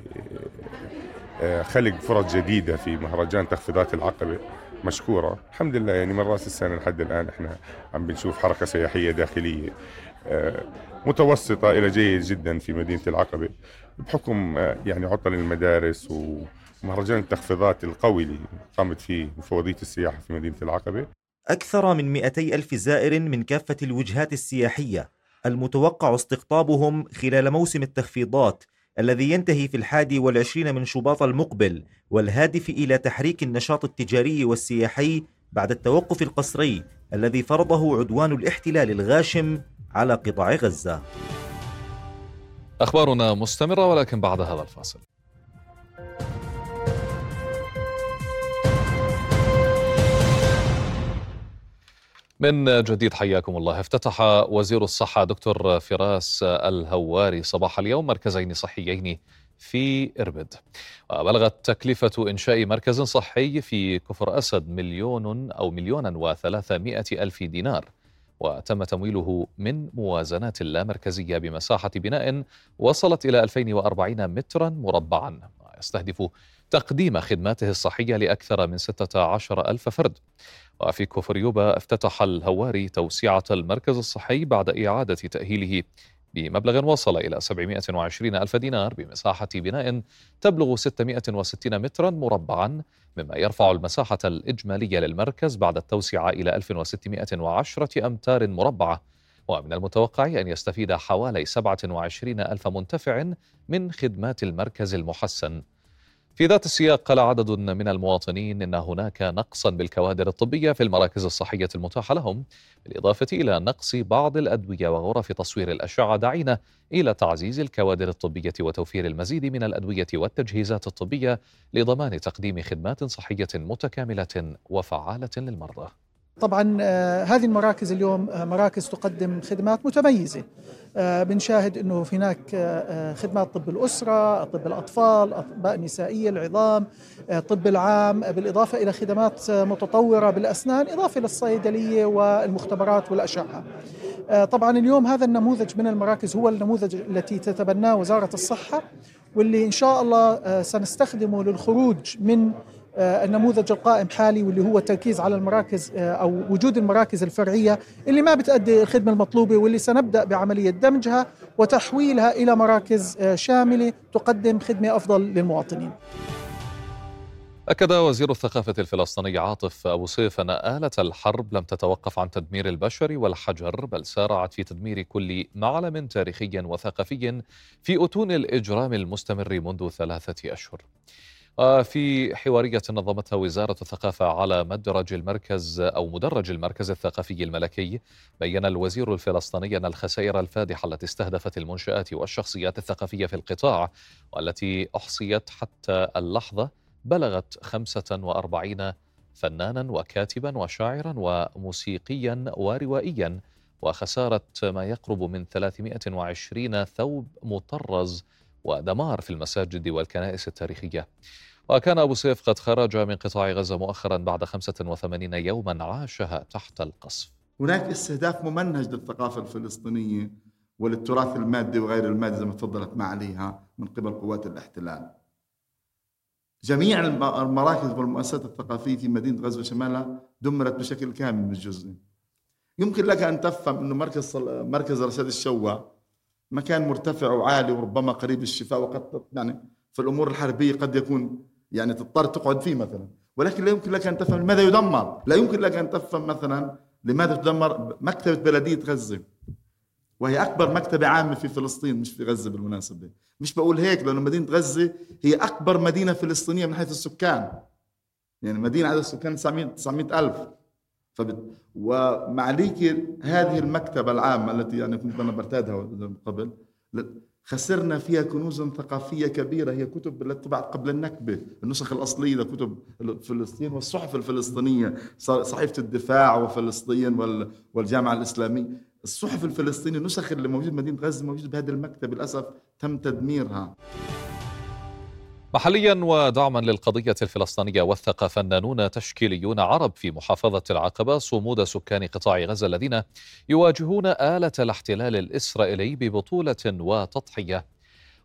فرص جديدة في مهرجان تخفيضات العقبة مشكورة. الحمد لله يعني من رأس السنة لحد الآن إحنا عم بنشوف حركة سياحية داخلية آه، متوسطة إلى جيد جدا في مدينة العقبة بحكم آه، يعني عطل المدارس ومهرجان التخفيضات القوي اللي قامت فيه مفوضية السياحة في مدينة العقبة. أكثر من 200 ألف زائر من كافة الوجهات السياحية المتوقع استقطابهم خلال موسم التخفيضات الذي ينتهي في الحادي والعشرين من شباط المقبل والهادف إلى تحريك النشاط التجاري والسياحي بعد التوقف القسري الذي فرضه عدوان الاحتلال الغاشم على قطاع غزة. أخبارنا مستمرة ولكن بعد هذا الفاصل. من جديد حياكم الله. افتتح وزير الصحة دكتور فراس الهواري صباح اليوم مركزين صحيين في إربد. وبلغت تكلفة إنشاء مركز صحي في كفر أسد مليون أو مليونا وثلاثمائة ألف دينار وتم تمويله من موازنات اللامركزية بمساحة بناء وصلت إلى 2040 مترا مربعا. يستهدف تقديم خدماته الصحية لأكثر من 16 ألف فرد. وفي كفريوبا افتتح الهواري توسعة المركز الصحي بعد إعادة تأهيله بمبلغ وصل إلى 720 ألف دينار بمساحة بناء تبلغ 660 مترا مربعا مما يرفع المساحة الإجمالية للمركز بعد التوسعة إلى 1610 أمتار مربعة. ومن المتوقع أن يستفيد حوالي 27 ألف منتفع من خدمات المركز المحسن. في ذات السياق قال عدد من المواطنين إن هناك نقصا بالكوادر الطبية في المراكز الصحية المتاحة لهم بالإضافة إلى نقص بعض الأدوية وغرف تصوير الأشعة داعين إلى تعزيز الكوادر الطبية وتوفير المزيد من الأدوية والتجهيزات الطبية لضمان تقديم خدمات صحية متكاملة وفعالة للمرضى. طبعا آه، هذه المراكز اليوم آه، مراكز تقدم خدمات متميزة بنشاهد إنه هناك خدمات طب الأسرة، طب الأطفال، أطباء نسائية، العظام، طب العام، بالإضافة إلى خدمات متطورة بالأسنان، إضافة للصيدليه والمختبرات والأشعة. طبعا اليوم هذا النموذج من المراكز هو النموذج التي تتبناه وزارة الصحة واللي إن شاء الله سنستخدمه للخروج من آه، النموذج القائم حالي واللي هو التركيز على المراكز آه، أو وجود المراكز الفرعية اللي ما بتؤدي الخدمة المطلوبة واللي سنبدأ بعملية دمجها وتحويلها إلى مراكز آه، شاملة تقدم خدمة أفضل للمواطنين. أكد وزير الثقافة الفلسطيني عاطف أبو سيف أن آلة الحرب لم تتوقف عن تدمير البشر والحجر بل سارعت في تدمير كل معلم تاريخي وثقافي في أتون الإجرام المستمر منذ ثلاثة أشهر في حوارية نظمتها وزارة الثقافة على مدرج المركز أو مدرج المركز الثقافي الملكي. بين الوزير الفلسطيني أن الخسائر الفادحة التي استهدفت المنشآت والشخصيات الثقافية في القطاع والتي أحصيت حتى اللحظة بلغت 45 فنانا وكاتبا وشاعرا وموسيقيا وروائيا وخسارة ما يقرب من 320 ثوب مطرز ودمار في المساجد والكنائس التاريخية. وكان أبو سيف قد خرج من قطاع غزة مؤخرا بعد 85 يوما عاشها تحت القصف. هناك استهداف ممنهج للثقافة الفلسطينية وللتراث المادي وغير المادي زي ما تفضلت معاليها من قبل قوات الاحتلال. جميع المراكز والمؤسسات الثقافية في مدينة غزة وشمالها دمرت بشكل كامل جزئي يمكن لك أن تفهم أنه مركز مركز رشاد الشوا مكان مرتفع وعالي وربما قريب الشفاء وقد يعني في الأمور الحربية قد يكون يعني تضطر تقعد فيه مثلا. ولكن لا يمكن لك أن تفهم لماذا يدمر. لا يمكن لك أن تفهم مثلا لماذا تدمر مكتبة بلدية غزة. وهي أكبر مكتبة عامة في فلسطين مش في غزة بالمناسبة. مش بقول هيك لأنه مدينة غزة هي أكبر مدينة فلسطينية من حيث السكان. يعني مدينة عدد السكان 900 900 ألف. فبت... ومعليك هذه المكتبة العامة التي يعني كنت أنا برتادها قبل خسرنا فيها كنوزا ثقافية كبيرة هي كتب التي طبعت قبل النكبة النسخ الأصلية لكتب فلسطين والصحف الفلسطينية صحيفة الدفاع وفلسطين والجامعة الإسلامية. الصحف الفلسطينية النسخ اللي موجودة بمدينة غزة موجودة بهذه المكتب للأسف تم تدميرها. محليا ودعما للقضية الفلسطينية وثق فنانون تشكيليون عرب في محافظة العقبة صمود سكان قطاع غزة الذين يواجهون آلة الاحتلال الإسرائيلي ببطولة وتضحية.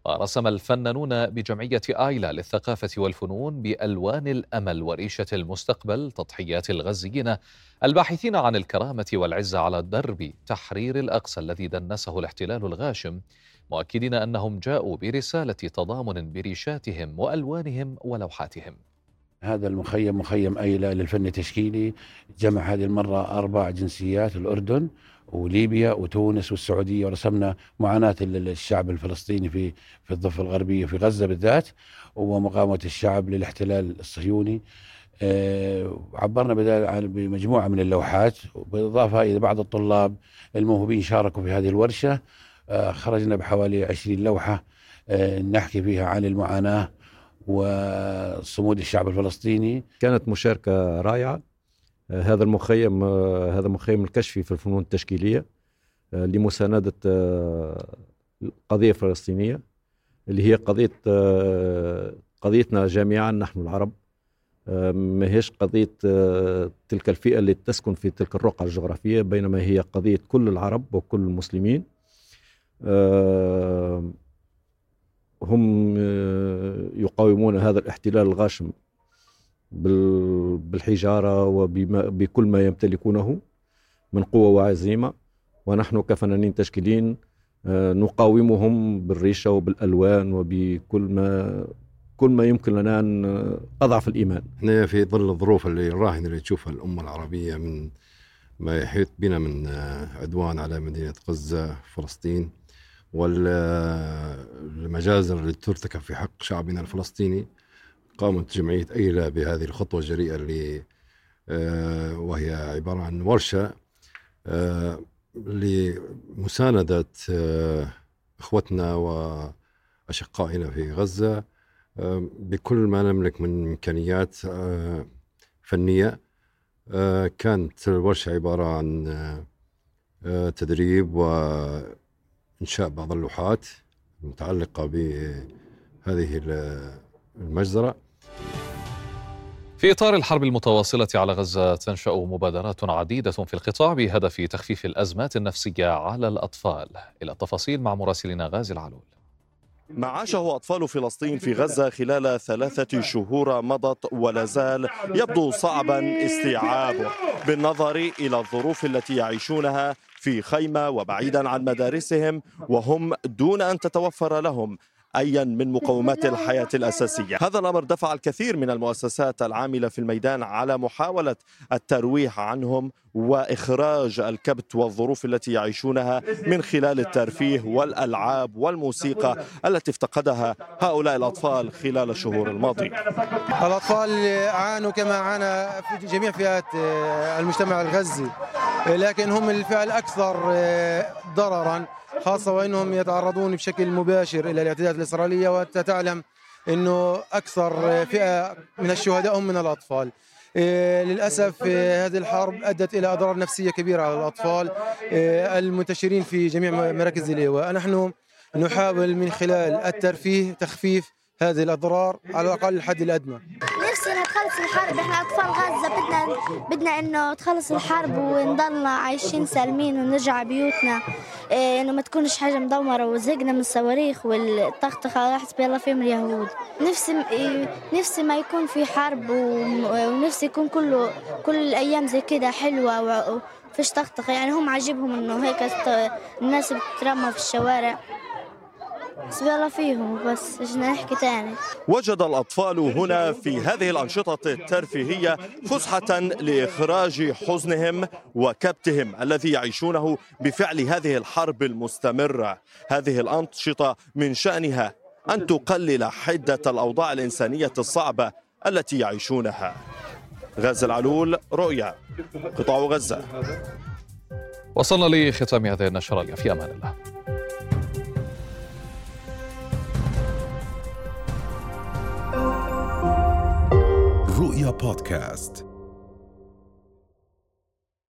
ورسم الفنانون بجمعية آيلا للثقافة والفنون بألوان الأمل وريشة المستقبل تضحيات الغزيين الباحثين عن الكرامة والعزة على درب تحرير الأقصى الذي دنسه الاحتلال الغاشم مؤكدين أنهم جاءوا برسالة تضامن بريشاتهم وألوانهم ولوحاتهم. هذا المخيم مخيم أيلا للفن التشكيلي. جمع هذه المرة أربع جنسيات الأردن وليبيا وتونس والسعودية ورسمنا معاناة الشعب الفلسطيني في في الضفة الغربية في غزة بالذات ومقاومة الشعب للاحتلال الصهيوني. آه، عبرنا بمجموعة من اللوحات بالاضافه إلى بعض الطلاب الموهوبين شاركوا في هذه الورشة. خرجنا بحوالي 20 لوحة آه، نحكي فيها عن المعاناة وصمود الشعب الفلسطيني. كانت مشاركة رائعة. هذا المخيم هذا مخيم الكشفي في الفنون التشكيلية آه، لمساندة القضية آه، الفلسطينية اللي هي قضية آه، قضيتنا جميعا نحن العرب. ما هيش قضية تلك الفئة اللي تسكن في تلك الرقعة الجغرافية بينما هي قضية كل العرب وكل المسلمين. هم يقاومون هذا الاحتلال الغاشم بالحجارة وبكل ما يمتلكونه من قوة وعزيمة. ونحن كفنانين تشكيليين آه، نقاومهم بالريشة وبالألوان وبكل ما كل ما يمكن لنا أن أضعف الإيمان. إحنا في ظل الظروف اللي الراهنة اللي تشوفها الأمة العربية من ما يحيط بنا من آه، عدوان على مدينة غزة فلسطين. والمجازر اللي ترتكب في حق شعبنا الفلسطيني قامت جمعية أيلا بهذه الخطوة الجريئة اللي آه، وهي عبارة عن ورشة آه، لمساندة آه، إخوتنا وأشقائنا في غزة بكل ما نملك من إمكانيات فنية. كانت الورشة عبارة عن تدريب وإنشاء بعض اللوحات المتعلقة بهذه المجزرة. في إطار الحرب المتواصلة على غزة تنشأ مبادرات عديدة في القطاع بهدف تخفيف الأزمات النفسية على الأطفال. إلى التفاصيل مع مراسلنا غازي العلول. ما عاشه أطفال فلسطين في غزة خلال ثلاثة شهور مضت ولا زال يبدو صعبا استيعابه بالنظر إلى الظروف التي يعيشونها في خيمة وبعيدا عن مدارسهم وهم دون أن تتوفر لهم. أيا من مقومات الحياة الأساسية. هذا الأمر دفع الكثير من المؤسسات العاملة في الميدان على محاولة الترويح عنهم وإخراج الكبت والظروف التي يعيشونها من خلال الترفيه والألعاب والموسيقى التي افتقدها هؤلاء الأطفال خلال الشهور الماضية. الأطفال عانوا كما عانى في جميع فئات آه، المجتمع الغزي لكن هم الفئة الأكثر آه، ضررا. خاصة وأنهم يتعرضون بشكل مباشر إلى الاعتداءات الإسرائيلية وأنت تعلم أنه أكثر فئة من الشهداء هم من الأطفال. إيه، للأسف إيه، هذه الحرب أدت إلى أضرار نفسية كبيرة على الأطفال إيه، المنتشرين في جميع مراكز الإيواء نحن نحاول من خلال الترفيه تخفيف هذه الأضرار على الأقل الحد الأدنى. الحرب. إحنا أطفال غزة بدنا بدنا إنه تخلص الحرب ونضلنا عايشين سالمين ونرجع بيوتنا. إيه إنه ما تكونش حاجة مدمره وزهقنا من الصواريخ والطخطخه حسبي الله فيهم اليهود. نفسي إيه نفسي ما يكون في حرب ونفسي يكون كله كل الأيام زي كده حلوة وفيش طخطخه يعني هم عاجبهم إنه هيك الناس بتترمى في الشوارع. الله فيهم بس إيش نحكي تاني؟ وجد الأطفال هنا في هذه الأنشطة الترفيهية فسحة لإخراج حزنهم وكبتهم الذي يعيشونه بفعل هذه الحرب المستمرة. هذه الأنشطة من شأنها أن تقلل حدة الأوضاع الإنسانية الصعبة التي يعيشونها. غزة العلول رؤيا قطاع غزة. وصلنا لختام هذه النشرة في أمان الله. رؤيا بودكاست.